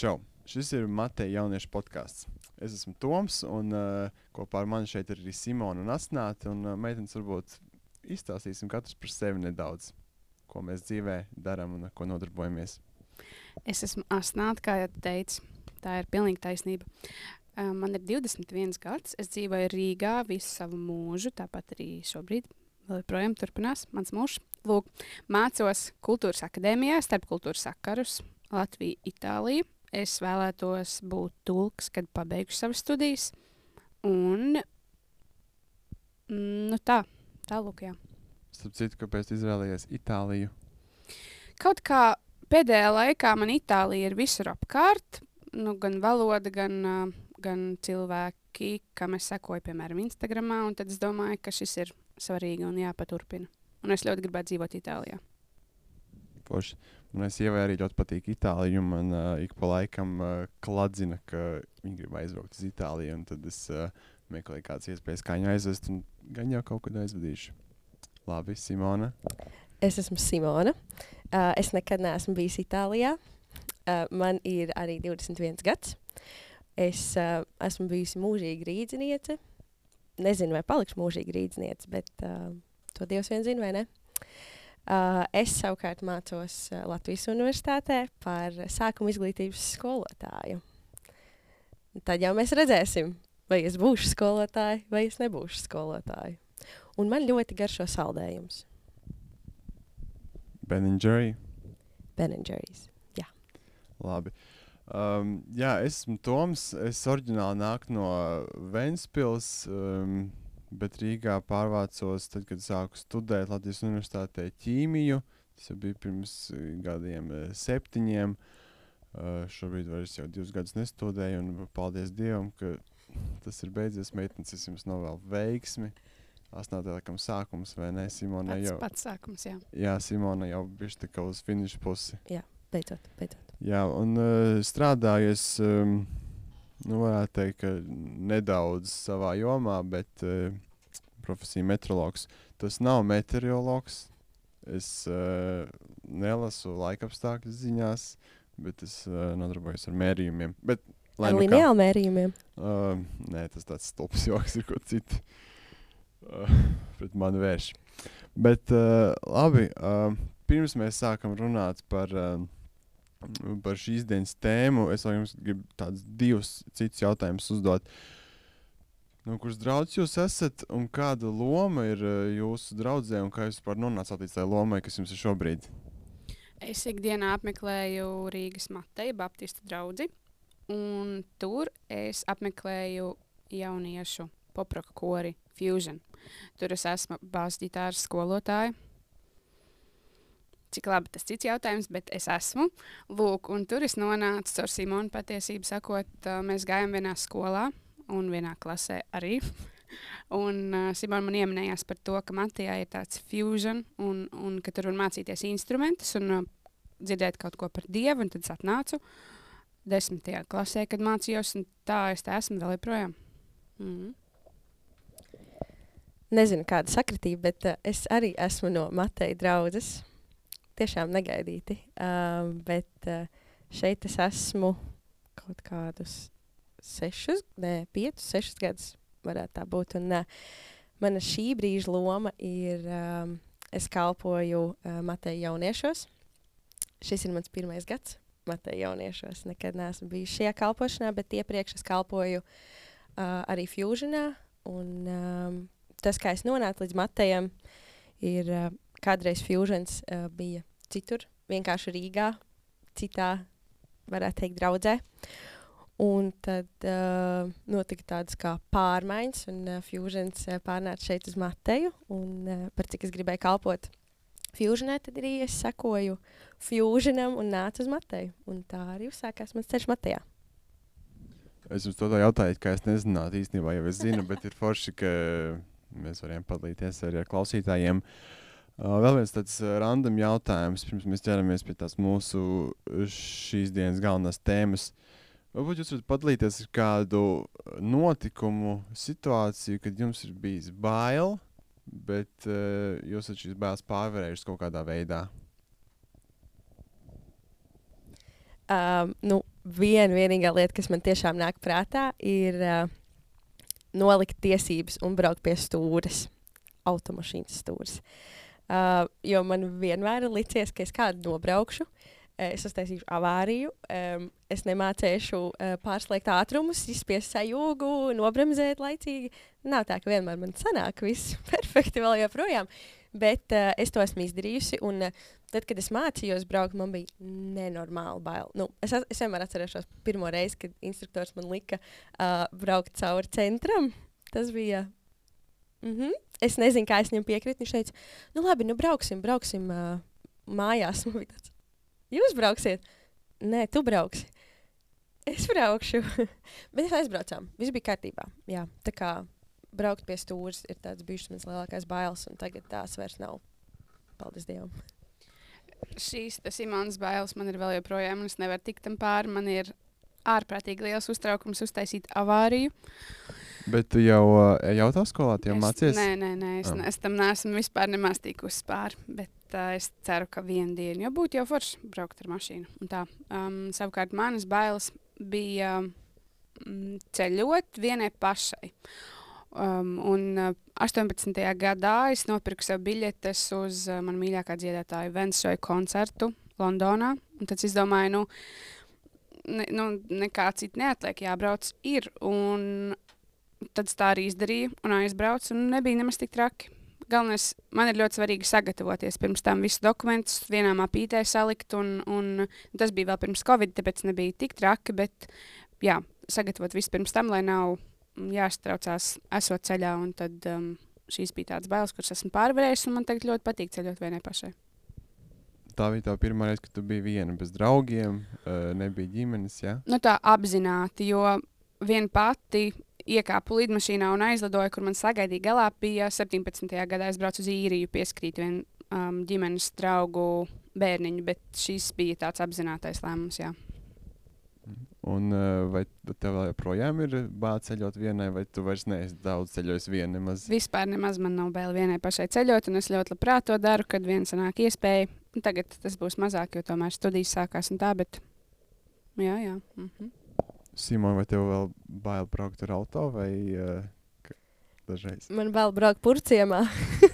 Čau! Šis ir Mateja jauniešu podkāsts. Es esmu Toms, un uh, kopā ar mani šeit ir arī Simona un Asnēta. Uh, meitenes varbūt izstāstīsim katrs par sevi nedaudz, ko mēs dzīvē darām un ar ko nodarbojamies. Es esmu Asnēta, kā jau teicu. Tā ir pilnīgi taisnība. Uh, man ir 21 gads. Es dzīvoju Rīgā visu savu mūžu, tāpat arī šobrīd. Vēl joprojām turpinās mans mūžs. Lūk, mācos kultūras akadēmijā, starpkultūras sakarus Latviju, Itāliju es vēlētos būt tulks, kad pabeigšu savas studijas. Un mm, nu tā, tālāk, jā. Starp citu, kāpēc izvēlējies Itāliju? Kaut kā pēdējā laikā man Itālija ir visur apkārt. Nu, gan valoda, gan, gan cilvēki, kam es sekoju, piemēram, Instagram. Tad es domāju, ka šis ir svarīgi un jāpaturpina. Un es ļoti gribētu dzīvot Itālijā. Poši. Man sievai arī ļoti patīk Itālija. Man uh, ik pa laikam uh, kladzina, ka viņa grib aizbraukt uz Itāliju. Tad es uh, meklēju kādas iespējas, kā viņu aizvest. Un gan jau kaut kad aizvedīšu. Labi, Simona. Es esmu Simona. Uh, es nekad neesmu bijis Itālijā. Uh, man ir arī 21 gads. Es uh, esmu bijusi mūžīga rīzniece. Nezinu, vai palikšu mūžīga rīzniece, bet uh, to Dievs vien zina, vai ne? Uh, es savukārt mācos uh, Latvijas Universitātē par sākuma izglītības skolotāju. Tad jau mēs redzēsim, vai es būšu skolotāja vai es nebūšu skolotāja. Un man ļoti garšo saldējums. Ben Jerry. Ben Jerry's. Jā. Labi. Um, jā, es esmu Toms. Es oriģināli nāku no Vēnspils. Um, bet Rīgā pārvācos tad, kad sāku studēt Latvijas Universitātē ķīmiju. Tas bija pirms eh, gadiem eh, septiņiem. Uh, šobrīd vairs jau divus gadus nestudēju, un paldies Dievam, ka tas ir beidzies. Meitenes, es jums novēlu veiksmi. Astotnē laikam sākums, vai ne? Simona pats, jau. Pats sākums, jā. Jā, Simona jau bija tā kā uz finiša pusi. Jā, beidzot, beidzot. Jā, un uh, strādājies. Um, nu, varētu teikt, ka nedaudz savā jomā, bet uh, profesija meteorologs. Tas nav meteorologs. Es uh, nelasu laikapstākļu ziņās, bet es uh, nodarbojos ar mērījumiem. Bet, ar nu lineālu mērījumiem? Uh, nē, tas tāds stulbs joks ir ko citu. Uh, pret mani vērš. Bet uh, labi, uh, pirms mēs sākam runāt par. Uh, par šīs dienas tēmu. Es jums gribu tādus divus citus jautājumus uzdot. Nu, kurš draugs jūs esat un kāda loma ir eh, jūsu draudzē un kā jūs vispār nonācāt līdz tai lomai, kas jums ir šobrīd? Es ikdienā apmeklēju Rīgas Mateja Baptistu draugu, un tur es apmeklēju jauniešu poproka kori Fusion. Tur es esmu bāzes ģitāras skolotāja cik labi tas cits jautājums, bet es esmu. Lūk, un tur es nonācu ar Simonu patiesību sakot, mēs gājām vienā skolā un vienā klasē arī. un uh, Simona man ieminējās par to, ka Matijā ir tāds fusion un, un ka tur var mācīties instrumentus un uh, dzirdēt kaut ko par Dievu, tad es atnācu desmitajā klasē, kad mācījos, un tā es tā esmu vēl joprojām. Mm. Nezinu, kāda sakritība, bet uh, es arī esmu no Mateja draudzes tiešām negaidīti. Uh, bet uh, šeit es esmu kaut kādus sešus, ne, piecus, sešus gadus varētu tā būt. Un, uh, mana šī brīža loma ir, um, es kalpoju uh, Mateja jauniešos. Šis ir mans pirmais gads Mateja jauniešos. Nekad neesmu bijis šajā kalpošanā, bet iepriekš es kalpoju uh, arī Fusionā. Un, um, tas, kā es nonācu līdz Matejam, ir uh, kādreiz Fusions uh, bija citur, vienkārši Rīgā, citā, varētu teikt, draudzē. Un tad uh, notika tādas kā pārmaiņas, un uh, Fusions uh, pārnāca šeit uz Mateju. Un, uh, par cik es gribēju kalpot Fusionē, tad arī es sekoju Fusionam un nācu uz Mateju. Un tā arī uzsākās mans ceļš Matejā. Es jums to jautāju, ka es nezinātu īstenībā, jau es zinu, bet ir forši, ka mēs varam padalīties arī ar klausītājiem. Uh, Uh, vēl viens tāds uh, random jautājums, pirms mēs ķeramies pie tās mūsu šīs dienas galvenās tēmas. Varbūt jūs varat padalīties ar kādu notikumu, situāciju, kad jums ir bijis bail, bet uh, jūs esat šīs bailes pārvarējuši kaut kādā veidā. Um, nu, viena vienīgā lieta, kas man tiešām nāk prātā, ir uh, nolikt tiesības un braukt pie stūres, automašīnas stūres. Uh, jo man vienmēr ir licies, ka es kādu nobraukšu, uh, es uztaisīšu avāriju, um, es nemācīšu uh, pārslēgt ātrumus, izspiest sajūgu, nobremzēt laicīgi. Nav tā, ka vienmēr man sanāk viss perfekti vēl joprojām. Bet uh, es to esmu izdarījusi. Un, uh, tad, kad es mācījos braukt, man bija nenormāli bail. Nu, es, es vienmēr atceros pirmo reizi, kad instruktors man lika uh, braukt cauri centram. Tas bija. Mm -hmm. Es nezinu, kā es viņam piekrītu. Viņš teica, nu labi, nu brauksim, brauksim uh, mājās. Tāds, Jūs brauksiet? Nē, tu brauksi. Es braukšu. Bet mēs aizbraucām. Viss bija kārtībā. Jā, tā kā braukt pie stūres ir tāds bijis mans lielākais bailes, un tagad tās vairs nav. Paldies Dievam! Šīs Simonas bailes man ir vēl joprojām, un es nevaru tikt tam pāri. Man ir ārprātīgi liels uztraukums uztaisīt avāriju. Bet tu jau uh, jautā skolā, jau es, mācījies? Nē, nē, nē es, Ah. es tam neesmu vispār nemaz tikusi pāri. Bet uh, es ceru, ka vienu dienu jau būtu jau forši braukt ar mašīnu. tā. Um, savukārt manas bailes bija mm, ceļot vienai pašai. Um, un uh, 18. gadā es nopirku sev biļetes uz uh, manu mīļākā dziedātāju Vensoja koncertu Londonā. Un tad es domāju, nu, ne, nu, nekā cita neatliek, jābrauc ir. Un tad tā arī izdarīju un aizbraucu, un nebija nemaz tik traki. Galvenais, man ir ļoti svarīgi sagatavoties pirms tam visus dokumentus vienā mapītē salikt, un, un tas bija vēl pirms Covid, tāpēc nebija tik traki, bet jā, sagatavot visu pirms tam, lai nav jāstraucās esot ceļā, un tad um, šīs bija tādas bailes, kuras esmu pārvarējis, un man tagad ļoti patīk ceļot vienai pašai. Tā bija tā pirmā reize, kad tu biji viena bez draugiem, uh, nebija ģimenes. Ja? Nu, tā apzināti, jo viena pati iekāpu lidmašīnā un aizlidoju, kur man sagaidīja galā. Bija 17. gadā, es braucu uz īriju, pieskrīt vienu um, ģimenes draugu bērniņu, bet šis bija tāds apzinātais lēmums. Jā. Un, uh, vai tev joprojām ir bail ceļot vienai, vai tu vairs neesi daudz ceļojis viena? Nemaz? Vispār nemaz man nav bail vienai pašai ceļot, un es ļoti labprāt to daru, kad vien sanāk iespēja. Tagad tas būs mazāk, jo tomēr studijas sākās un tā, bet jā, jā. Mhm. Simon, vai tev vēl bail braukt ar auto vai uh, dažreiz? Man vēl braukt purciemā.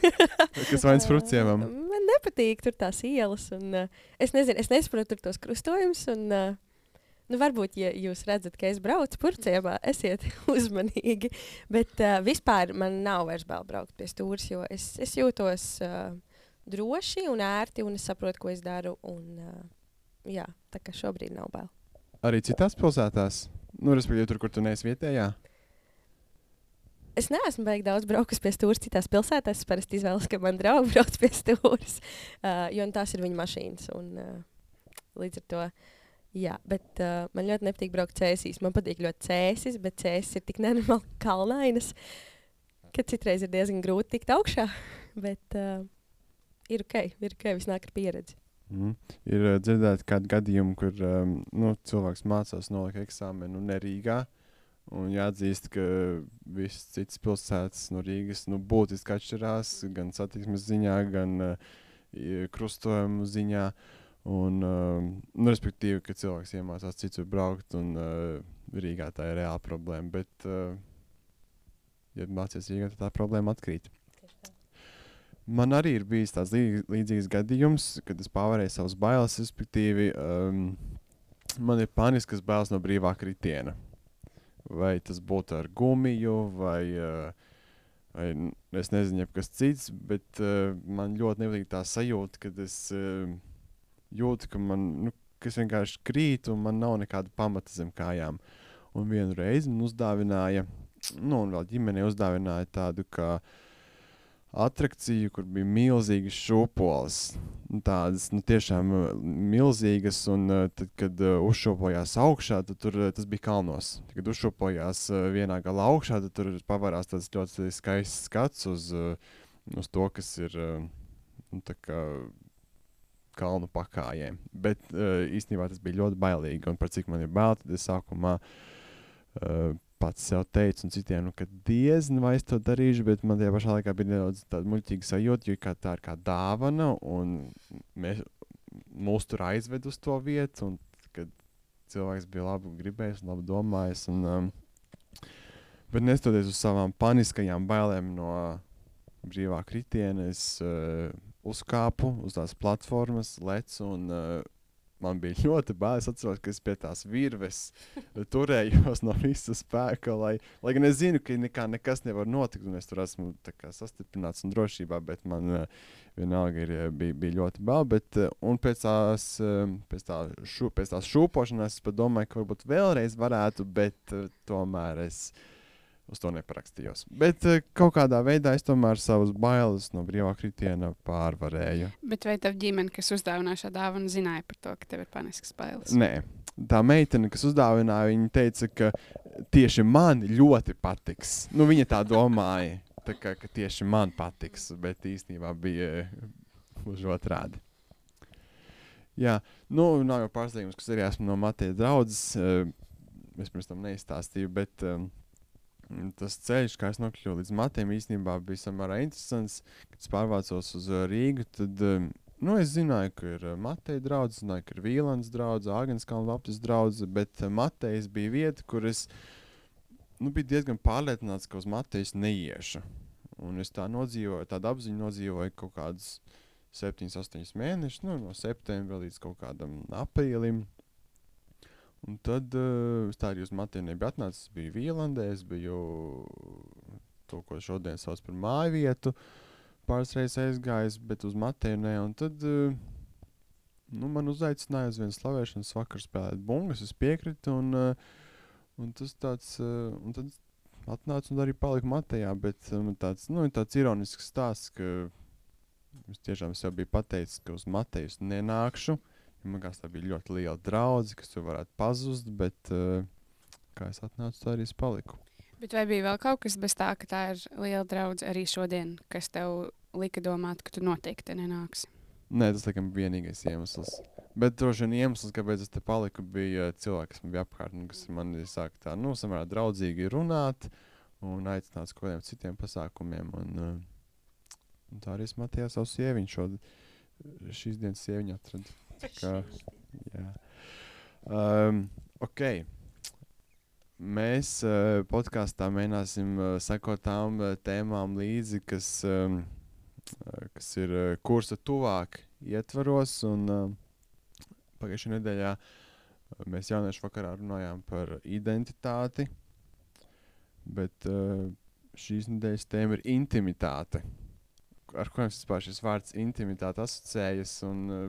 Kas vainas fruciemam? Man nepatīk tur tās ielas. Un, uh, es nezinu, es nesaprotu tos krustojumus. Un, uh, nu, varbūt, ja jūs redzat, ka es braucu purciemā, esiet uzmanīgi. Bet uh, vispār man nav vairs bail braukt pie stūres, jo es, es jūtos uh, droši un ērti, un es saprotu, ko es daru. Un, uh, jā, tā kā šobrīd nav bail. Arī citās pilsētās, nu, respektīvi, tur, kur tu neesi vietējā. Es neesmu baigi daudz braucis pie stūres citās pilsētās. Es parasti izvēlos, ka man draugi brauc pie stūres, uh, jo tās ir viņa mašīnas. Un, uh, līdz ar to, jā, bet uh, man ļoti nepatīk braukt cēsīs. Man patīk ļoti cēsis, bet cēsis ir tik nenormāli kalnainas, ka citreiz ir diezgan grūti tikt augšā. Bet uh, ir ok, ir ok, viss nāk ar pieredzi. Mm. Ir uh, dzirdēti kādi gadījumi, kur um, nu, cilvēks mācās nolikt eksāmenu ne Rīgā. Un jāatzīst, ka visas citas pilsētas no Rīgas nu, būtiski atšķirās gan satiksmes ziņā, gan uh, krustojumu ziņā. Un, uh, nu, respektīvi, ka cilvēks iemācās citur braukt, un uh, Rīgā tā ir reāla problēma. Bet, uh, ja mācīties Rīgā, tad tā problēma atkrīt. Man arī ir bijis tāds lī- līdzīgs gadījums, kad es pārvarēju savas bailes. Respektīvi, um, man ir paniskas bailes no brīvā kritiena. Vai tas būtu ar gumiju, vai, uh, vai es nezinu, kas cits, bet uh, man ļoti nepatīk tā sajūta, kad es uh, jūtu, ka man nu, ka es vienkārši krītu un man nav nekāda pamata zem kājām. Un vienu reizi man uzdāvināja, nu, un vēl ģimenei uzdāvināja tādu kā atrakciju, kur bija milzīgas šūpoles. Nu, Tādas nu, tiešām uh, milzīgas, un uh, tad, kad uh, uzšūpojās augšā, tad tur, tas bija kalnos. Tad, kad uzšūpojās vienā galā augšā, tad tur pavērās tāds ļoti skaists skats uz, uz to, kas ir nu, kā kalnu pakājiem. Bet īstenībā tas bija ļoti bailīgi, un par cik man ir bail, tad es sākumā pats sev teicu, un citiem, nu, ka diezgan vai es to darīšu, bet man tajā pašā laikā bija nedaudz tāda muļķīga sajūta, jo kā tā ir kā dāvana, un mēs, mūs tur aizved uz to vietu, un kad cilvēks bija labi gribējis, labi domājis. Un, um, bet neskatoties uz savām paniskajām bailēm no brīvā kritiena, es uh, uzkāpu uz tās platformas, lecu un uh, man bija ļoti bail. Es atceros, ka es pie tās virves turējos no visas spēka. Lai, lai gan es zinu, ka nekā, nekas nevar notikt, un es tur esmu kā, sastiprināts un drošībā, bet man uh, vienalga ir, bija, bija ļoti bail. Bet, uh, un pēc tās, pēc, tā šu, pēc tās šūpošanās es domāju, ka varbūt vēlreiz varētu, bet tomēr es. Uz to neparakstījos. Bet uh, kaut kādā veidā es tomēr savus bailes no brīvā kritiena pārvarēju. Bet vai tev ģimene, kas uzdāvināja šo dāvanu, zināja par to, ka tev ir paniskas bailes? Nē, tā meitene, kas uzdāvināja, viņa teica, ka tieši man ļoti patiks. Nu, viņa tā domāja, tā kā, ka tieši man patiks, bet īstenībā bija gluži otrādi. Jā, nu, nav jau pārsteigums, ka arī esmu no Mateja draudzes. Es pirms tam neizstāstīju, bet um, tas ceļš, kā es nokļuvu līdz matiem, īstenībā bija samērā interesants. Kad es pārvācos uz uh, Rīgu, tad um, nu, es zināju, ka ir uh, Mateja draugs, zināju, ka ir Vīlāns draugs, Agenskalna Laptis draugs, bet Matejas bija vieta, kur es nu, biju diezgan pārliecināts, ka uz Matejas neiešu. Un es tā nodzīvoju, tādu apziņu nodzīvoju kaut kādus 7, 8 mēnešus, nu, no septembra līdz kaut kādam aprīlim. Un tad uh, tā arī uz nebija atnācis. Es biju Vīlandē, es biju to, ko šodien sauc par māju vietu. Pāris reizes aizgājis, bet uz Matēnu ne. Un tad uh, nu, man uzaicināja uz vienu slavēšanas vakaru spēlēt bungas. Es piekritu, un, uh, un tas tāds, uh, un tad atnācu un arī paliku Matējā. Bet um, tāds, nu, tāds ironisks stāsts, ka es tiešām sev biju pateicis, ka uz Matējas nenākšu. Uh, Man liekas, tā bija ļoti liela draudzene, kas tur varētu pazust, bet uh, kā es atnācu, tā arī es paliku. Bet vai bija vēl kaut kas bez tā, ka tā ir liela draudzene arī šodien, kas tev lika domāt, ka tu noteikti nenāksi? Nē, tas laikam bija vienīgais iemesls. Bet droši vien iemesls, kāpēc es te paliku, bija cilvēki, kas man bija apkārt, un kas man sāka tā, nu, samērā draudzīgi runāt un aicināt uz kaut kādiem citiem pasākumiem. Un, uh, un tā arī es matījā savu sieviņu šo šīs dienas sieviņu atradu. Kā, um, ok. Mēs uh, podkāstā mēģināsim uh, sekot tām uh, tēmām līdzi, kas, um, kas ir uh, kursa tuvāk ietvaros. Un, uh, pagājušajā nedēļā uh, mēs jauniešu vakarā runājām par identitāti, bet uh, šīs nedēļas tēma ir intimitāte. Ar ko jums vispār šis vārds intimitāte asociējas? Un, uh,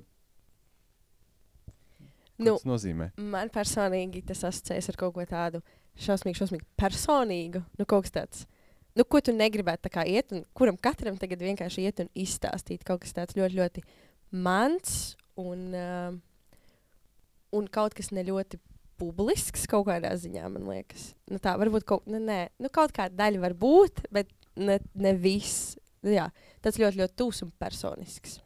Nu, tas nozīmē? Man personīgi tas asociējas ar kaut ko tādu šausmīgu, šausmīgu personīgu. Nu, kaut kas tāds. Nu, ko tu negribētu iet, un kuram katram tagad vienkārši iet un izstāstīt kaut kas tāds ļoti, ļoti mans un, uh, un kaut kas ne ļoti publisks kaut kādā ziņā, man liekas. Nu, tā varbūt kaut, nu, nē, nu, kaut kāda daļa var būt, bet ne, ne viss. Jā, tas ļoti, ļoti tūs un personisks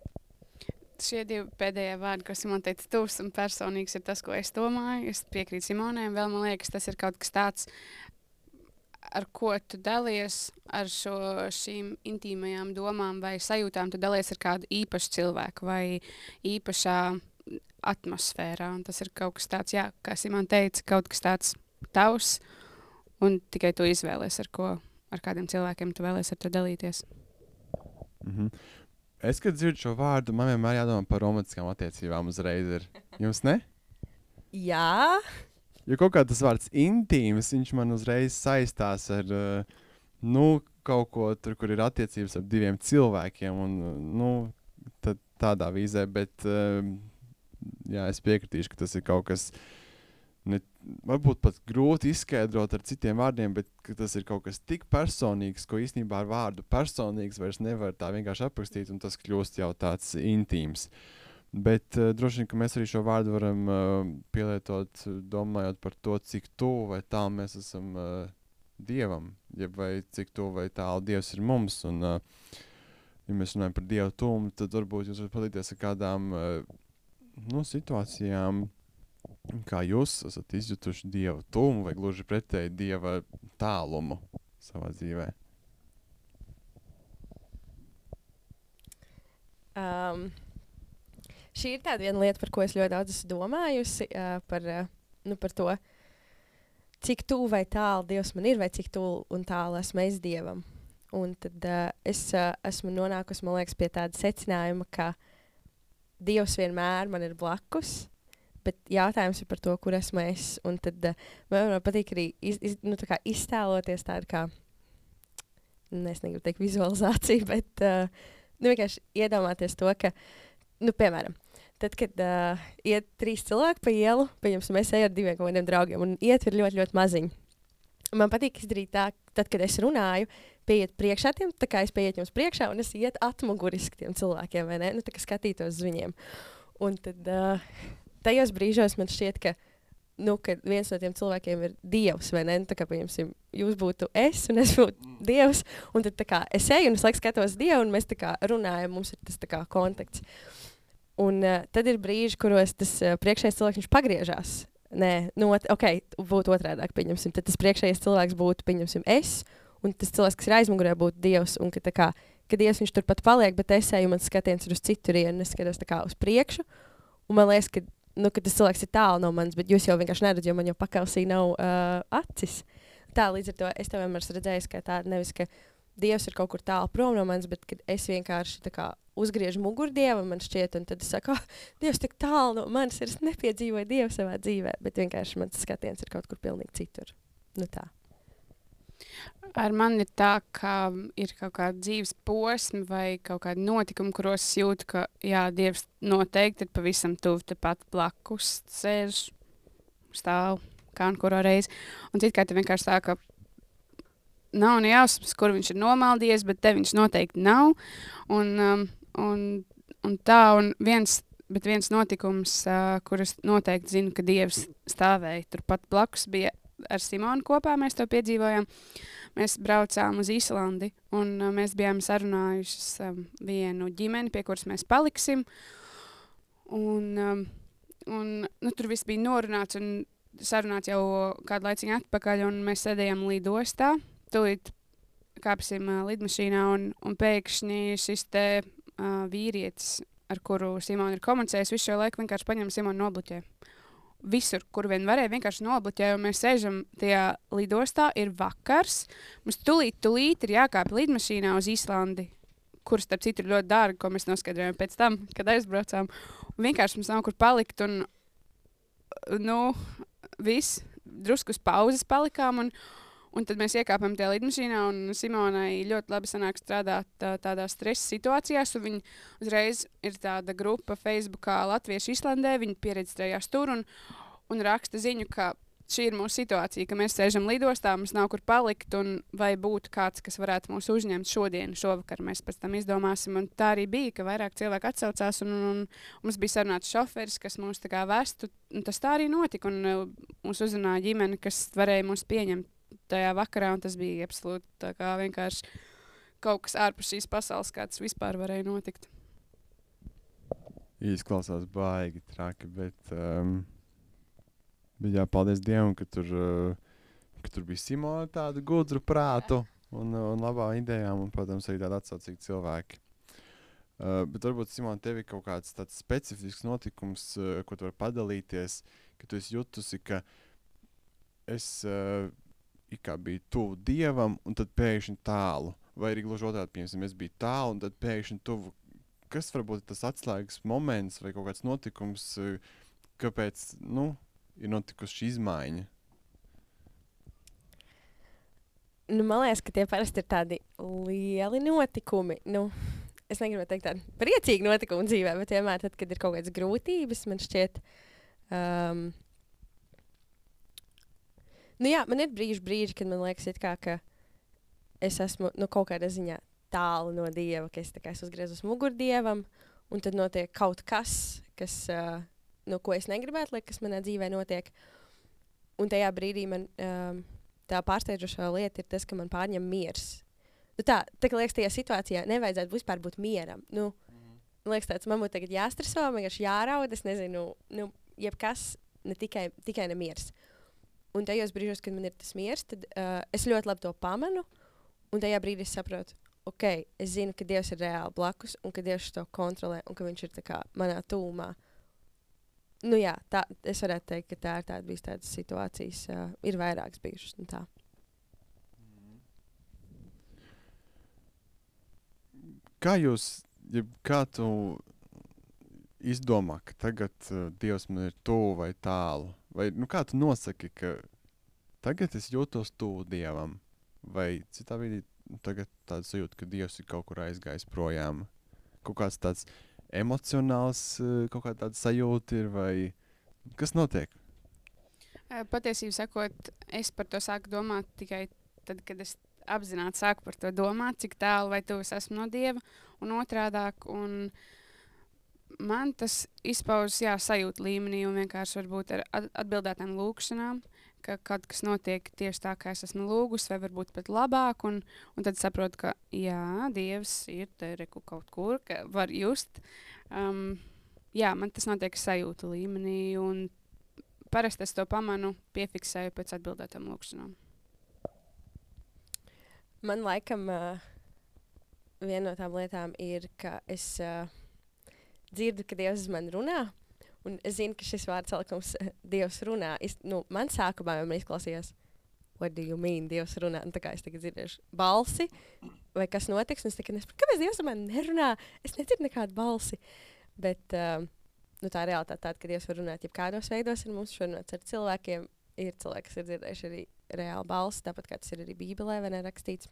šie divi pēdējie vārdi, ko Simona teica, tuvs un personīgs, ir tas, ko es domāju. Es piekrītu Simonai, vēl man liekas, tas ir kaut kas tāds, ar ko tu dalies ar šo, šīm intīmajām domām vai sajūtām. Tu dalies ar kādu īpašu cilvēku vai īpašā atmosfērā. Un tas ir kaut kas tāds, jā, kā Simona teica, kaut kas tāds tavs, un tikai tu izvēlies, ar ko, ar kādiem cilvēkiem tu vēlēsies ar to dalīties. Mm -hmm. Es, kad dzirdu šo vārdu, man vienmēr jādomā par romantiskām attiecībām uzreiz. Ir. Jums ne? Jā. Jo kaut kā tas vārds intīms, viņš man uzreiz saistās ar uh, nu, kaut ko tur, kur ir attiecības ar diviem cilvēkiem. Un, nu, tādā vīzē, bet uh, jā, es piekritīšu, ka tas ir kaut kas tāds ne, varbūt pat grūti izskaidrot ar citiem vārdiem, bet tas ir kaut kas tik personīgs, ko īstenībā ar vārdu personīgs vairs nevar tā vienkārši aprakstīt, un tas kļūst jau tāds intīms. Bet uh, droši vien, ka mēs arī šo vārdu varam uh, pielietot, domājot par to, cik tuvu vai tālu mēs esam uh, Dievam, ja vai cik tuvu vai tālu Dievs ir mums. Un, uh, ja mēs runājam par Dievu tuvumu, tad varbūt jūs varat padalīties ar kādām uh, nu, situācijām, uh, Kā jūs esat izjutuši dievu tuvumu vai gluži pretēji dieva tālumu savā dzīvē? Um, šī ir tāda lieta, par ko es ļoti daudz esmu domājusi. Uh, par, uh, nu, par to, cik tuvu vai tālu Dievs man ir, vai cik tuvu un tālu esmu es Dievam. Un tad uh, es uh, esmu nonākusi liekas, pie tāda secinājuma, ka Dievs vienmēr man ir blakus. Bet jautājums ir par to, kur esmu es. Un tad uh, man patīk arī iz, iz, nu, tā iztēloties tādu kā, nu, es negribu teikt, vizualizāciju, bet uh, nu, vienkārši iedomāties to, ka, nu, piemēram, tad, kad uh, iet trīs cilvēki pa ielu, pieņemsim, es eju ar diviem kaut kādiem draugiem, un iet ir ļoti, ļoti maziņi. Man patīk izdarīt tā, tad, kad es runāju, pieiet priekšā tiem, tā kā es pieietu jums priekšā, un es ietu atmuguriski tiem cilvēkiem, vai ne? Nu, tā kā skatītos uz viņiem. Un tad uh, tajos brīžos man šķiet, ka, nu, ka viens no tiem cilvēkiem ir Dievs, vai ne? Nu, kā, piemēram, jūs būtu es, un es būtu mm. Dievs, un tad kā, es eju un es laiku skatos Dievu, un mēs tā kā runājam, mums ir tas kā kontakts. Un uh, tad ir brīži, kuros tas uh, priekšējais cilvēks pagriežās. Nē, nu, ok, būtu otrādi. Pieņemsim, tad tas priekšējais cilvēks būtu, es, un tas cilvēks, kas ir aizmugurē, būtu Dievs. Un, ka, kā, ka Dievs viņš turpat paliek, bet es eju, man skatiens ir uz citurienu, es skatos kā uz priekšu. Un man liekas, ka, nu, ka tas cilvēks ir tālu no manis, bet jūs jau vienkārši neredzat, jo man jau pakausī nav uh, acis. Tā līdz ar to es tev vienmēr esmu redzējis, ka tā nevis, ka Dievs ir kaut kur tālu prom no manis, bet es vienkārši kā, uzgriežu muguru dievam, man šķiet, un tad es saku, oh, Dievs tik tālu no manis ir, es nepiedzīvoju Dievu savā dzīvē, bet vienkārši mans skatiens ir kaut kur pilnīgi citur. Nu, tā. Ar mani ir tā, ka ir kaut kāda dzīves posma vai kaut kāda notikuma, kuros es jūtu, ka jā, Dievs noteikti ir pavisam tuvu tepat blakus, sēž, stāv kā un kuru reizi. Un citkārt vienkārši tā, ka nav ne jausmas, kur viņš ir nomaldījies, bet te viņš noteikti nav. Un, um, un, un tā, un viens, bet viens notikums, uh, kurus noteikti zinu, ka Dievs stāvēja turpat blakus, bija ar Simonu kopā. Mēs to piedzīvojām. Mēs braucām uz Īslandi, un uh, mēs bijām sarunājuši um, vienu ģimeni, pie kuras mēs paliksim. Un, um, un, nu, tur viss bija norunāts un sarunāts jau kādu laiciņu atpakaļ, un mēs sēdējām lidostā tūlīt kāpsim uh, lidmašīnā, un, un pēkšņi šis te uh, vīrietis, ar kuru Simona ir komunicējis, visu šo laiku vienkārši paņem Simonu nobloķē. Visur, kur vien varēja, vienkārši nobloķēja. Mēs sēžam tajā lidostā, ir vakars. Mums tūlīt, tūlīt ir jākāpj lidmašīnā uz Īslandi, kuras, starp citu, ir ļoti dārga, ko mēs noskaidrojām pēc tam, kad aizbraucām. Un vienkārši mums nav kur palikt. Un, nu, viss, drusku uz pauzes palikām. Un, Un tad mēs iekāpām tajā lidmašīnā, un Simonai ļoti labi sanāk strādāt tā, tādā stresa situācijās. Viņa uzreiz ir tāda grupa Facebook, Latviešu Islandē. Viņa pieredzējās tur un, un raksta ziņu, ka šī ir mūsu situācija, ka mēs sēžam lidostā, mums nav kur palikt, un vai būtu kāds, kas varētu mūs uzņemt šodien, šovakar. Mēs pēc tam izdomāsim. Un tā arī bija, ka vairāk cilvēku atsaucās, un, un, un mums bija sarunāts šoferis, kas mūs vestu. Tas tā arī notika, un uh, mūs uzrunāja ģimene, kas varēja mūs pieņemt tajā vakarā, un tas bija absolūti vienkārši kaut kas ārpus šīs pasaules, kāds vispār varēja notikt. Izklausās baigi traki, bet, um, bet jā, paldies Dievam, ka tur, uh, ka tur bija Simona tāda gudra prātu un, un labā idejām, un, protams, arī tādi atsaucīgi cilvēki. Uh, bet varbūt, Simon, tev ir kaut kāds tāds specifisks notikums, uh, ko tu vari padalīties, ka tu esi jutusi, ka es uh, biju tuvu dievam, un tad pēkšņi tālu. Vai arī gluži otrādi, piemēram, es biju tālu, un tad pēkšņi tuvu. Kas varbūt tas atslēgas moments vai kaut kāds notikums, kāpēc nu, ir notikusi šī izmaiņa? Nu, man liekas, ka tie parasti ir tādi lieli notikumi. Nu, es negribu teikt tādu priecīgu notikumu dzīvē, bet vienmēr, tad, kad ir kaut kādas grūtības, man šķiet, um, Nu, jā, man ir brīži, brīži, kad man liekas, kā, ka es esmu nu, kaut kādā ziņā tālu no dieva, ka es, kā, es uzgriezos mugurdievam, un tad notiek kaut kas, kas uh, no ko es negribētu, lai kas manā dzīvē notiek. Un tajā brīdī man um, tā pārsteidzošā lieta ir tas, ka man pārņem miers. Nu, tā, tā liekas, tajā situācijā nevajadzētu vispār būt mieram. Nu, mm. Man liekas, tāds man būtu tagad jāstreso, vienkārši jāraud, es nezinu, nu, jebkas, ne tikai, tikai nemieris. Uh, Un tajos brīžos, kad man ir tas miers, tad uh, es ļoti labi to pamanu. Un tajā brīdī es saprotu, ok, es zinu, ka Dievs ir reāli blakus un ka Dievs to kontrolē un ka Viņš ir kā, manā tūmā. nu, jā, tā, es varētu teikt, ka tā ir tāda bijis tādas situācijas, uh, ir vairākas bijušas. un Tā. Kā jūs, ja kā tu izdomā, ka tagad uh, Dievs man ir tuvu vai tālu? Vai nu, kā tu nosaki, ka tagad es jūtos tuvu Dievam? Vai citā brīdī nu, tagad tāds sajūta, ka Dievs ir kaut kur aizgājis projām? Kaut kāds tāds emocionāls, uh, kaut kāda sajūta ir, vai kas notiek? Eh, Patiesībā sakot, es par to sāku domāt tikai tad, kad es apzināti sāku par to domāt, cik tālu vai tuvu es esmu no dieva, un otrādāk. Un man tas izpaužas jā, sajūta līmenī, un vienkārši varbūt ar at- atbildētām lūkšanām, ka kaut kas notiek tieši tā, kā es esmu lūgusi, vai varbūt pat labāk. Un, un tad saprotu, ka jā, dievs ir te reku kaut kur, ka var just. Um, jā, man tas notiek sajūta līmenī. Un Parasti es to pamanu, piefiksēju pēc atbildētām lūkšanām. Man laikam uh, viena no tām lietām ir, ka es uh, dzirdu, ka Dievs uz mani runā. Un es zinu, ka šis vārds salikums uh, Dievs runā. Es, nu, man sākumā jau izklausījās, what do you mean, Dievs runā. Un tā kā es tagad dzirdēšu balsi, vai kas notiks, un es tikai nesaprotu, kāpēc Dievs ar mani nerunā. Es nedzirdu nekādu balsi. Bet uh, nu, tā realitāte tāda, ka Dievs var runāt jebkādos veidos ar mums, runāt ar cilvēkiem. Ir cilvēki, kas ir dzirdējuši arī reāli balsi, tāpat kā tas ir arī Bībelē, vai ne rakstīts.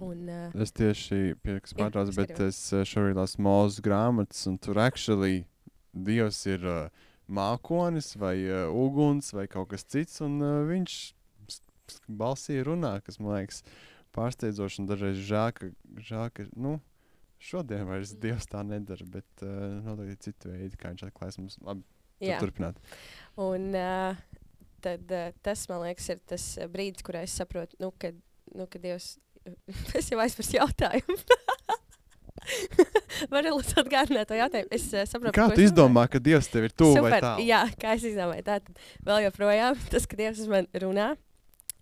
Un, uh, Es tieši pārtraucu, es bet es uh, šorīt lasu mūzes grāmatas, un tur actually Dievs ir uh, mākonis vai uh, uguns vai kaut kas cits, un uh, viņš balsī runā, kas man liekas pārsteidzoši un dažreiz žēl, ka, žēl, ka nu, šodien vairs Dievs tā nedara, bet uh, noteikti ir citi veidi, kā viņš atklājas mums. Labi, turpināt. Un uh, tad uh, tas, man liekas, ir tas brīdis, kurā es saprotu, nu, ka, nu, ka Dievs. es jau aizmirsu jautājumu. Varu lūdzu atgādināt to jautājumu. Es uh, saprotu, Kā tu izdomā, ka Dievs tev ir tuvu vai tālu? Jā, kā es izdomāju, tā tad vēl joprojām tas, ka Dievs uz mani runā.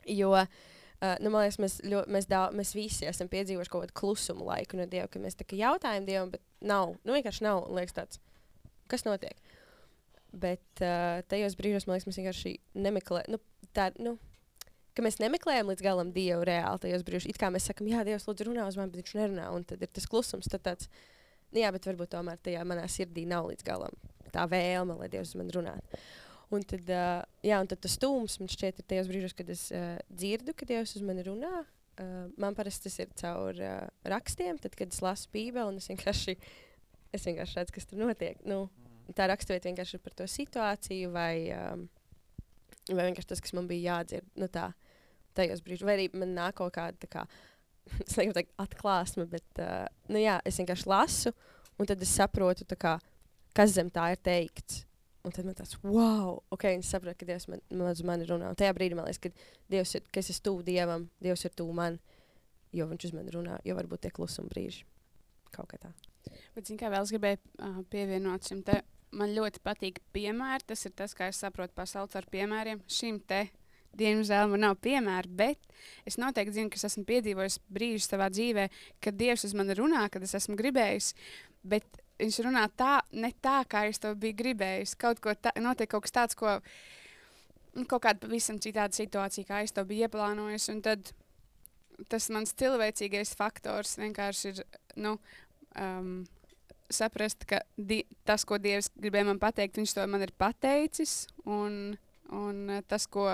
Jo, uh, nu, man liekas, mēs, ļo, mēs, daudz, mēs visi esam piedzīvojuši kaut kādu klusumu laiku no Dieva, ka mēs tā kā jautājam Dievam, bet nav, nu vienkārši nav, liekas tāds, kas notiek. Bet uh, tajos brīžos, man liekas, mēs vienkārši nemeklējam, nu, tā, nu, ka mēs nemeklējam līdz galam Dievu reāli tajos brīžos. It kā mēs sakam, jā, Dievs, lūdzu, runā uz mani, bet viņš nerunā, un tad ir tas klusums, tad tāds, nu, jā, bet varbūt tomēr tajā manā sirdī nav līdz galam tā vēlme, lai Dievs uz mani runātu. Un tad, uh, jā, un tad tas stūms man šķiet ir tajos brīžos, kad es uh, dzirdu, ka Dievs uz mani runā. Uh, man parasti tas ir caur uh, rakstiem, tad, kad es lasu Bībeli, un es vienkārši, es vienkārši redzu, kas tur notiek. Nu, tā raksturvieta vienkārši ir par to situāciju, vai, um, vai vienkārši tas, kas man bija jādzird. Nu, tā, tajos brīžos, vai arī man nāk kaut kāda kā, teikt, atklāsme, bet uh, nu, jā, es vienkārši lasu, un tad es saprotu, kā, kas zem tā ir teikts. Un tad man tāds, wow, ok, es saprotu, ka Dievs man, man uz mani runā. Un tajā brīdī man liekas, ka, Dievs ir, ka es esmu tuvu Dievam, Dievs ir tuvu man, jo viņš uz mani runā, jo varbūt tie klusuma brīži kaut kā tā. Bet, zin, kā vēl es gribēju uh, pievienot šim te, man ļoti patīk piemēri. Tas ir tas, kā es saprotu pasauli ar piemēriem. Šim te, diemžēl, man nav piemēra, bet es noteikti zinu, ka es esmu piedzīvojis brīžus savā dzīvē, kad Dievs uz mani runā, kad es esmu gribējis. Bet viņš runā tā, ne tā, kā es to biju gribējis. Kaut ko tā, notiek kaut kas tāds, ko nu, kaut kāda pavisam citāda situācija, kā es to biju ieplānojis. Un tad tas mans cilvēcīgais faktors vienkārši ir. Nu, um, saprast, ka di tas, ko Dievs gribēja man pateikt, Viņš to man ir pateicis. Un, un tas, ko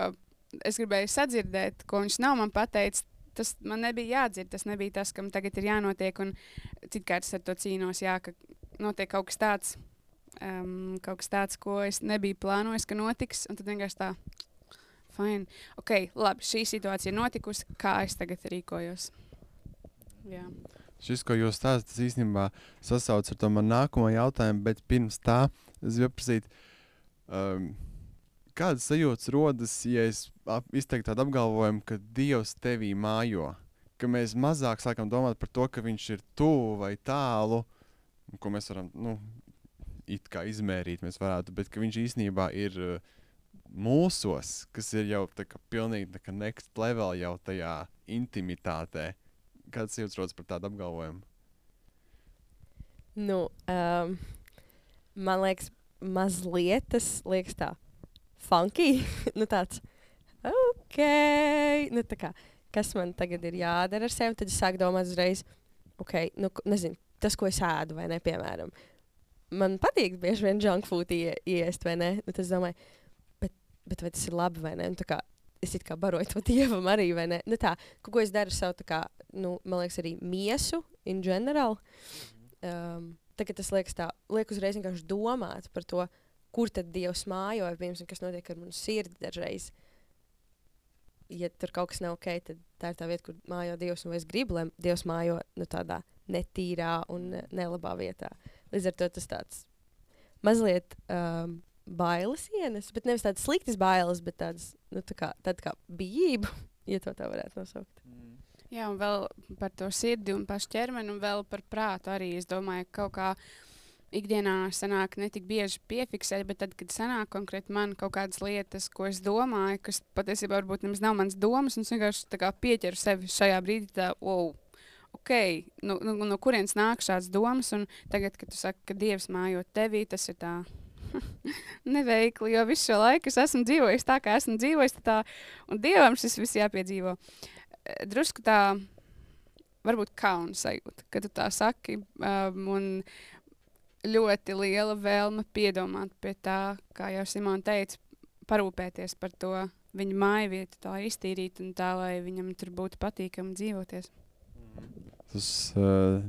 es gribēju sadzirdēt, ko Viņš nav man pateicis, tas man nebija jādzird. Tas nebija tas, kam tagad ir jānotiek. Citkārt es ar to cīnos, jā, ka notiek kaut kas tāds. Um, kaut kas tāds, ko es nebiju plānojis, ka notiks. Un tad vienkārši tā, fine. Ok, labi, šī situācija ir notikusi. Kā es tagad rīkojos? Jā. Šis, ko jūs stāstāt, tas īstenībā sasaucas ar to manu nākamo jautājumu, bet pirms tā es gribu prasīt, um, kādas sajūtas rodas, ja es izteiktu tādu apgalvojumu, ka Dievs tevī mājo? Ka mēs mazāk sākam domāt par to, ka Viņš ir tuvu vai tālu, ko mēs varam nu, it kā izmērīt, varētu, bet ka Viņš īstenībā ir uh, mūsos, kas ir jau tā kā pilnīgi tā kā next level jau tajā intimitātē. Kāds jūtas rodas par tādu apgalvojumu? Nu, um, man liekas, mazliet tas liekas tā funky. nu, tāds, ok, nu, tā kā, kas man tagad ir jādara ar sevi, tad es sāku domāt uzreiz, ok, nu, nezinu, tas, ko es ēdu, vai ne, piemēram. Man patīk bieži vien junk food ie, iest, vai ne? Nu, tad es domāju, bet, bet vai tas ir labi vai ne? Nu, tā kā, es it kā baroju to dievam arī, vai ne? Nu, tā, kaut ko es daru ar savu, tā kā, nu, man liekas, arī miesu in general. Um, tagad tas liekas tā, liek uzreiz vienkārši domāt par to, kur tad Dievs mājo, vai piemēram, kas notiek ar manu sirdi dažreiz. Ja tur kaut kas nav ok, tad tā ir tā vieta, kur mājo Dievs, un es gribu, lai Dievs mājo nu, tādā netīrā un nelabā vietā. Līdz ar to tas tāds mazliet um, bailes ienes, bet nevis tādas sliktas bailes, bet tādas nu, tā kā, tāda kā bijība, ja to tā varētu nosaukt. Jā, un vēl par to sirdi un pašu ķermeni, un vēl par prātu arī. Es domāju, ka kaut kā ikdienā sanāk ne tik bieži piefiksēt, bet tad, kad sanāk konkrēti man kaut kādas lietas, ko es domāju, kas patiesībā varbūt nemaz nav mans domas, un es vienkārši pieķeru sevi šajā brīdī, tā, wow, ok, nu, nu, no kurienes nāk šāds domas, un tagad, kad tu saki, ka Dievs mājo tevī, tas ir tā. Neveikli, jo visu šo laiku es esmu dzīvojis tā, kā esmu dzīvojis. Tā, un dievam šis viss jāpiedzīvo. Eh, Drusku tā, varbūt kauna sajūta, kad tu tā saki. Um, un ļoti liela vēlme piedomāt pie tā, kā jau Simona teica, parūpēties par to viņa māju vietu, tā iztīrīt un tā, lai viņam tur būtu patīkami dzīvoties. Tas uh,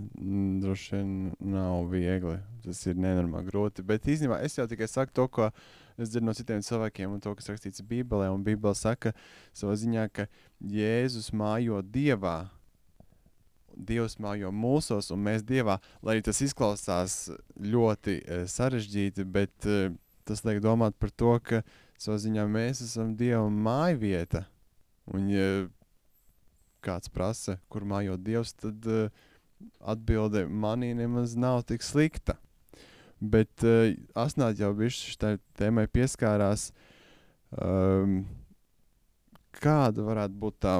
droši vien nav viegli. Tas ir nenormāli grūti. Bet īstenībā es jau tikai saku to, ko es dzirdu no citiem cilvēkiem, un to, kas rakstīts Bībelē. Un Bībelē saka savā ziņā, ka Jēzus mājo dievā. Dievs mājo mūsos, un mēs dievā. Lai tas izklausās ļoti uh, sarežģīti, bet uh, tas liek domāt par to, ka savā ziņā mēs esam dieva māja vieta. Un, ja kāds prasa, kur mājo Dievs, tad uh, atbilde manī nemaz nav tik slikta. Bet uh, Asnāt jau bišķi šai tēmai pieskārās, um, kāda varētu būt tā,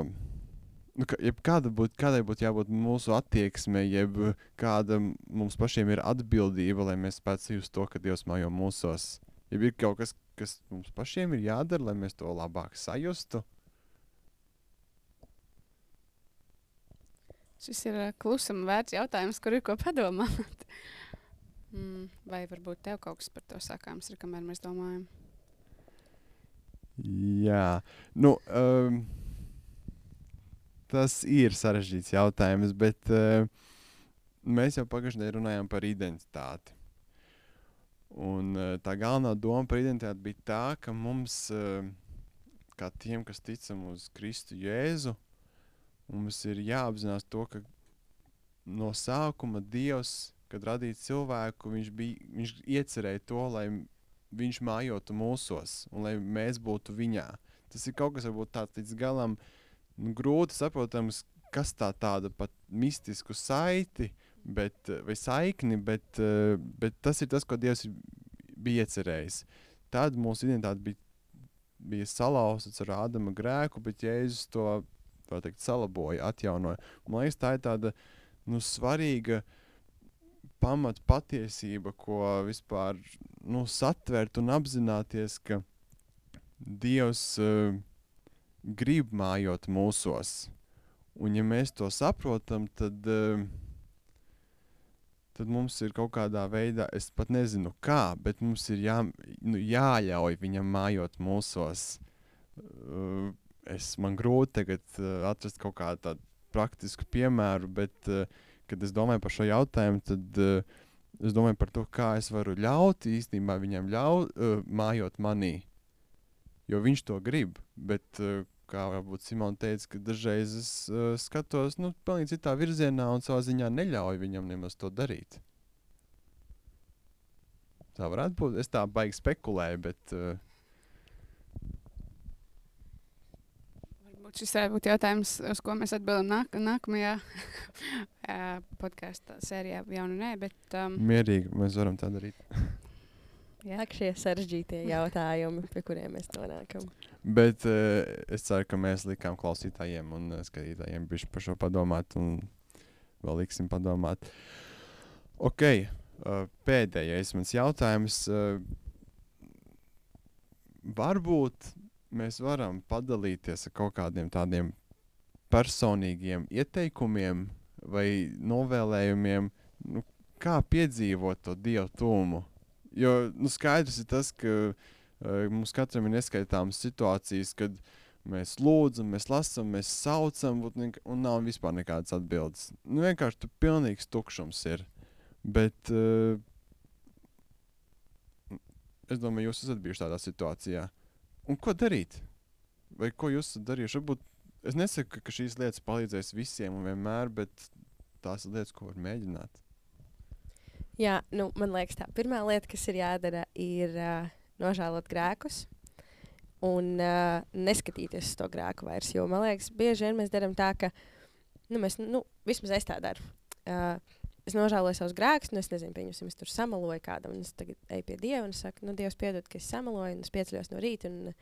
nu, ka, jeb kāda būt, kādai būtu jābūt mūsu attieksmei, jeb kāda mums pašiem ir atbildība, lai mēs spētu sajust to, ka Dievs mājo mūsos. Jeb ir kaut kas, kas mums pašiem ir jādara, lai mēs to labāk sajustu. Šis ir uh, klusuma vērts jautājums, kur ir ko padomāt. mm, vai varbūt tev kaut kas par to sakāms, ir, kamēr mēs domājam? Jā, nu, um, tas ir sarežģīts jautājums, bet uh, mēs jau pagājušajā nedēļā runājām par identitāti. Un uh, tā galvenā doma par identitāti bija tā, ka mums, uh, kā tiem, kas ticam uz Kristu Jēzu, mums ir jāapzinās to, ka no sākuma Dievs, kad radīja cilvēku, viņš, bija, viņš iecerēja to, lai viņš mājotu mūsos un lai mēs būtu viņā. Tas ir kaut kas, varbūt tāds līdz galam nu, grūti saprotams, kas tā tāda pat mistisku saiti bet, eh, vai saikni, bet, eh, bet tas ir tas, ko Dievs bija iecerējis. Tad mūsu identitāte bija, bija salauzta ar Ādama grēku, bet Jēzus to teikt, salaboja, atjaunoja. Man liekas, tā ir tāda nu, svarīga pamat patiesība, ko vispār nu, satvert un apzināties, ka Dievs uh, grib mājot mūsos. Un ja mēs to saprotam, tad, uh, tad mums ir kaut kādā veidā, es pat nezinu kā, bet mums ir jā, nu, jāļauj viņam mājot mūsos. Uh, es man grūti tagad uh, atrast kaut kādu tādu praktisku piemēru, bet, kad es domāju par šo jautājumu, tad es domāju par to, kā es varu ļaut īstenībā viņam ļaut uh, mājot manī. Jo viņš to grib, bet, kā varbūt Simona teica, ka dažreiz es uh, skatos nu, pilnīgi citā virzienā un savā ziņā neļauju viņam nemaz to darīt. Tā varētu būt. Es tā baigi spekulēju, bet uh, Varbūt šis varētu būt jautājums, uz ko mēs atbildam nāk, nākamajā podkāstu sērijā. Jau nu nē, bet um, mierīgi mēs varam tā darīt. jā. Šie sarežģītie jautājumi, pie kuriem mēs nonākam. Bet uh, es ceru, ka mēs likām klausītājiem un uh, skatītājiem bišķi par šo padomāt un vēl liksim padomāt. Ok, Uh, pēdējais mans jautājums. Uh, varbūt mēs varam padalīties ar kaut kādiem tādiem personīgiem ieteikumiem vai novēlējumiem, nu, kā piedzīvot to dievu tūmu. Jo nu, skaidrs ir tas, ka uh, mums katram ir neskaitāmas situācijas, kad mēs lūdzam, mēs lasām, mēs saucam, un, un nav vispār nekādas atbildes. Nu, vienkārši tur pilnīgs tukšums ir. Bet uh, es domāju, jūs esat bijuši tādā situācijā. Un ko darīt? Vai ko jūs esat darījuši? Varbūt es nesaku, ka šīs lietas palīdzēs visiem un vienmēr, bet tās ir lietas, ko var mēģināt. Jā, nu, man liekas, tā pirmā lieta, kas ir jādara, ir uh, nožēlot grēkus un uh, neskatīties uz to grēku vairs. Jo man liekas, bieži vien mēs darām tā, ka nu, mēs, nu, vismaz es tā daru. Uh, es nožēloju savus grēkus, un es nezinu, pieņemsim, es tur samaloju kādam, un es tagad eju pie Dieva un saku, nu, Dievs, piedod, ka es samaloju, un es pieceļos no rīta. Un,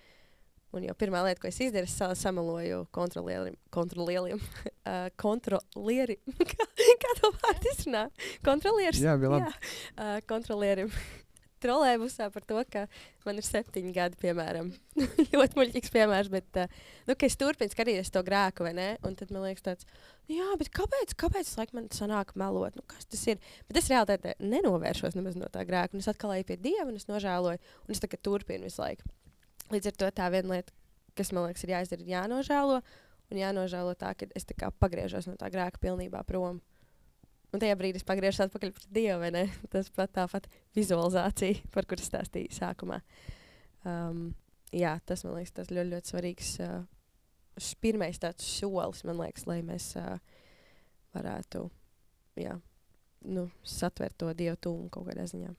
un jau pirmā lieta, ko es izdarīju, es samaloju kontrolierim, kontrolierim, uh, kontrolieri, kā, kā to vārdu izrunā? Kontrolieris. Jā, bija labi. Jā, uh, kontrolierim trolēļbusā par to, ka man ir septiņi gadi, piemēram. ļoti muļķīgs piemērs, bet uh, nu, es turpinu skatīties to grēku, vai ne? Un tad man liekas, tāds, nu, jā, bet kāpēc, kāpēc laik, man sanāk melot? Nu, kas tas ir? Bet es reāli nenovēršos nemaz no tā grēka. Un es atkal eju pie dieva un es nožēloju, un es tagad turpinu visu laiku. Līdz ar to tā viena lieta, kas man liekas, ir jāizdara, ir jānožēlo. Un jānožēlo tā, ka es tā pagriežos no tā grēka pilnībā prom. Un tajā brīdī es pagriežos atpakaļ pie Dieva? Tas pat tāpat vizualizācija, par kuras stāstīju sākumā. Um, jā, tas man liekas, tas ļoti, ļoti svarīgs. Uh, pirmais tāds solis, man liekas, lai mēs uh, varētu jā, nu, satvert to dievu tūmu kaut kādā ziņā.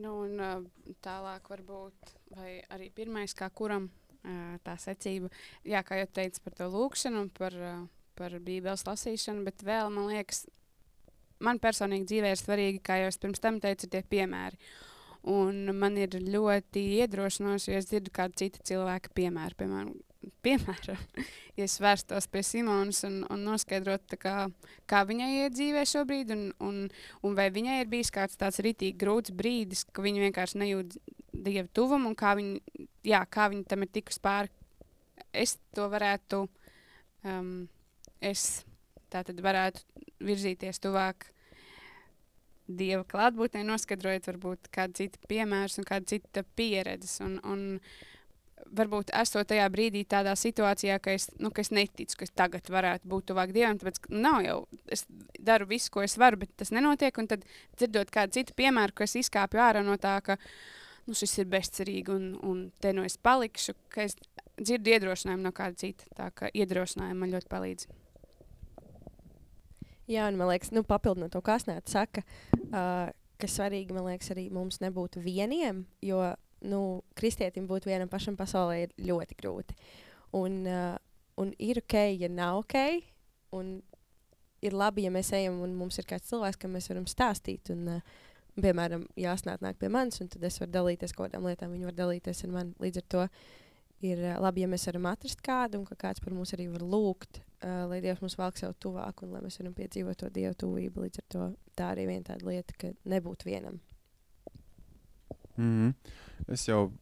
Nu, un, uh, tālāk, varbūt, vai arī pirmais, kā kuram tā secība, jā, kā jau teicu par to lūkšanu, par par Bībeles lasīšanu, bet vēl man liekas, man personīgi dzīvē ir svarīgi, kā jau es pirms tam teicu, tie piemēri. Un man ir ļoti iedrošinoši, ja es dzirdu kādu citu cilvēku piemēru. Piemēram, piemēram ja es vērstos pie Simonas un, un noskaidrotu, kā, kā viņai iet dzīvē šobrīd, un, un, un vai viņai ir bijis kāds tāds rītīgi grūts brīdis, ka viņa vienkārši nejūt dievu tuvumu, un kā viņa, jā, kā viņa tam ir tikus pāri. Es to varētu um, es tātad varētu virzīties tuvāk dieva klātbūtnē, noskaidrojot varbūt kādu citu piemēru un kādu citu pieredzi. Un, un varbūt esot tajā brīdī tādā situācijā, ka es, nu, ka es neticu, ka es tagad varētu būt tuvāk dievam, tāpēc nav jau, es daru visu, ko es varu, bet tas nenotiek, un tad dzirdot kādu citu piemēru, ka es izkāpju ārā no tā, ka nu, šis ir bezcerīgi un, un te nu es palikšu, ka es dzirdu iedrošinājumu no kāda cita, tā ka iedrošinājumi man ļoti palīdz. Jā, un man liekas, nu, papildinot to, kas nāca, saka, uh, ka svarīgi, man liekas, arī mums nebūt vieniem, jo, nu, kristietim būt vienam pašam pasaulē ir ļoti grūti. Un, uh, un ir ok, ja nav ok, un ir labi, ja mēs ejam un mums ir kāds cilvēks, kam mēs varam stāstīt. Un, uh, piemēram, jāsnāk nāk pie manis, un tad es varu dalīties kaut kādām lietām, viņi var dalīties ar mani. Līdz ar to ir uh, labi, ja mēs varam atrast kādu, un ka kāds par mums arī var lūgt, uh, lai Dievs mums valk sev tuvāk un lai mēs varam piedzīvot to Dieva tuvību. Līdz ar to tā arī viena tāda lieta, ka nebūt vienam. Mm -hmm. Es jau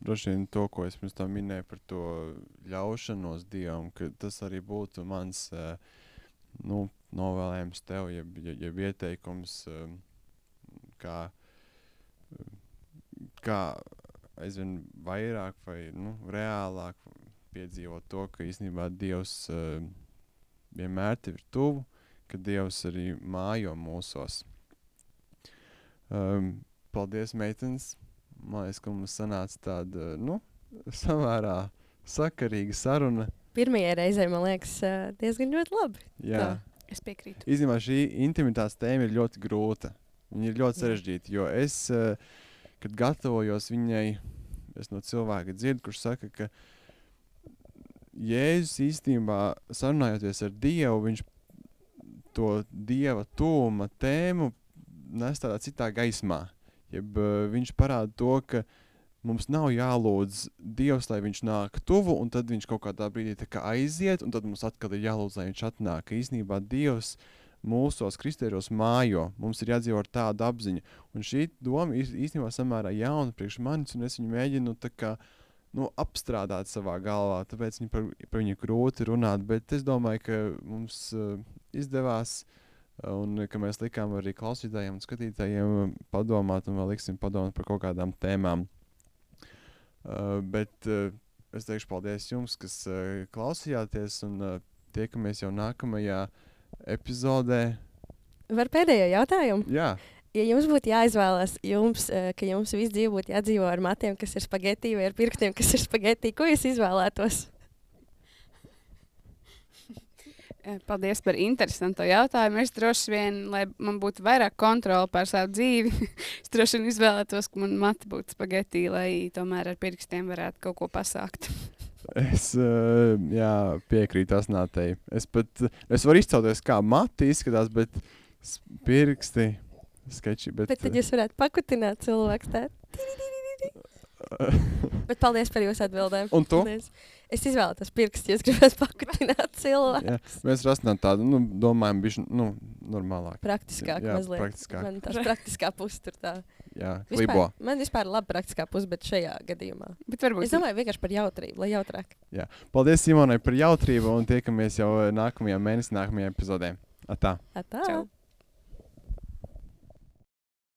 droši vien to, ko es pirms tam minēju par to ļaušanos Dievam, ka tas arī būtu mans uh, nu, novēlējums tev, jeb, jeb, ieteikums, um, kā, kā aizvien vairāk vai nu, reālāk piedzīvot to, ka īstenībā Dievs uh, vienmēr ir tuvu, ka Dievs arī mājo mūsos. Um, paldies, meitenes! Man liekas, ka mums sanāca tāda nu, samērā sakarīga saruna. Pirmajai reizei man liekas, diezgan ļoti labi. Jā, Tā, es piekrītu. Īstenībā šī intimitātes tēma ir ļoti grūta. Viņa ir ļoti sarežģīta, jo es, kad gatavojos viņai, es no cilvēka dzirdu, kurš saka, ka Jēzus īstenībā sarunājoties ar Dievu, viņš to dieva tūma tēmu nes tādā citā gaismā. Jeb, uh, viņš parāda to, ka mums nav jālūdz Dievs, lai viņš nāk tuvu, un tad viņš kaut kādā brīdī kā aiziet, un tad mums atkal ir jālūdz, lai viņš atnāk. Ka īstenībā Dievs mūsos, kristieros, mājo. Mums ir jādzīvo ar tādu apziņu. Un šī doma ir īstenībā samērā jauna priekš manis, un es viņu mēģinu kā nu, apstrādāt savā galvā. Tāpēc viņi par, par viņu grūti runāt, bet es domāju, ka mums uh, izdevās. Un ka mēs likām arī klausītājiem un skatītājiem padomāt, un vēl liksim padomāt par kaut kādām tēmām. Uh, bet uh, es teikšu paldies jums, kas uh, klausījāties, un uh, tiekamies jau nākamajā epizodē. Var pēdējo jautājumu? Jā, Ja jums būtu jāizvēlas, jums, eh, ka jums visu dzīvi būtu jādzīvo ar matiem, kas ir spagetti, vai ar pirkstiem, kas ir spagetti, ko jūs izvēlētos? Eh, Paldies par interesantu jautājumu. Es droši vien, lai man būtu vairāk kontrole pār savu dzīvi, es droši vien izvēlētos, ka man mati būtu spagetti, lai tomēr ar pirkstiem varētu kaut ko pasākt. es uh, jā, piekrītu Asnātei. Es pat es varu izcelties, kā mati izskatās, bet pirksti, sketči. Bet, Bet tad jūs varētu pakutināt cilvēku tādu. Bet paldies par jūsu atbildēm. Un tu? Paldies. Es izvēlētos pirkstu, ja jūs gribat pakutināt cilvēku. jā, mēs rasinām tādu, nu, domājam, bišķi, nu, normālāk. Praktiskāk Jā, mazliet. praktiskāk. Man tās praktiskā puse tur tā. Jā, Vispār, klibo. man vispār ir labi praktiskā puse, bet šajā gadījumā. Bet varbūt Es domāju vienkārši par jautrību, lai jautrāk. Paldies Simonai par jautrību un tiekamies jau nākamajā mēnesī, nākamajā epizodē. Atā! Atā. Čau.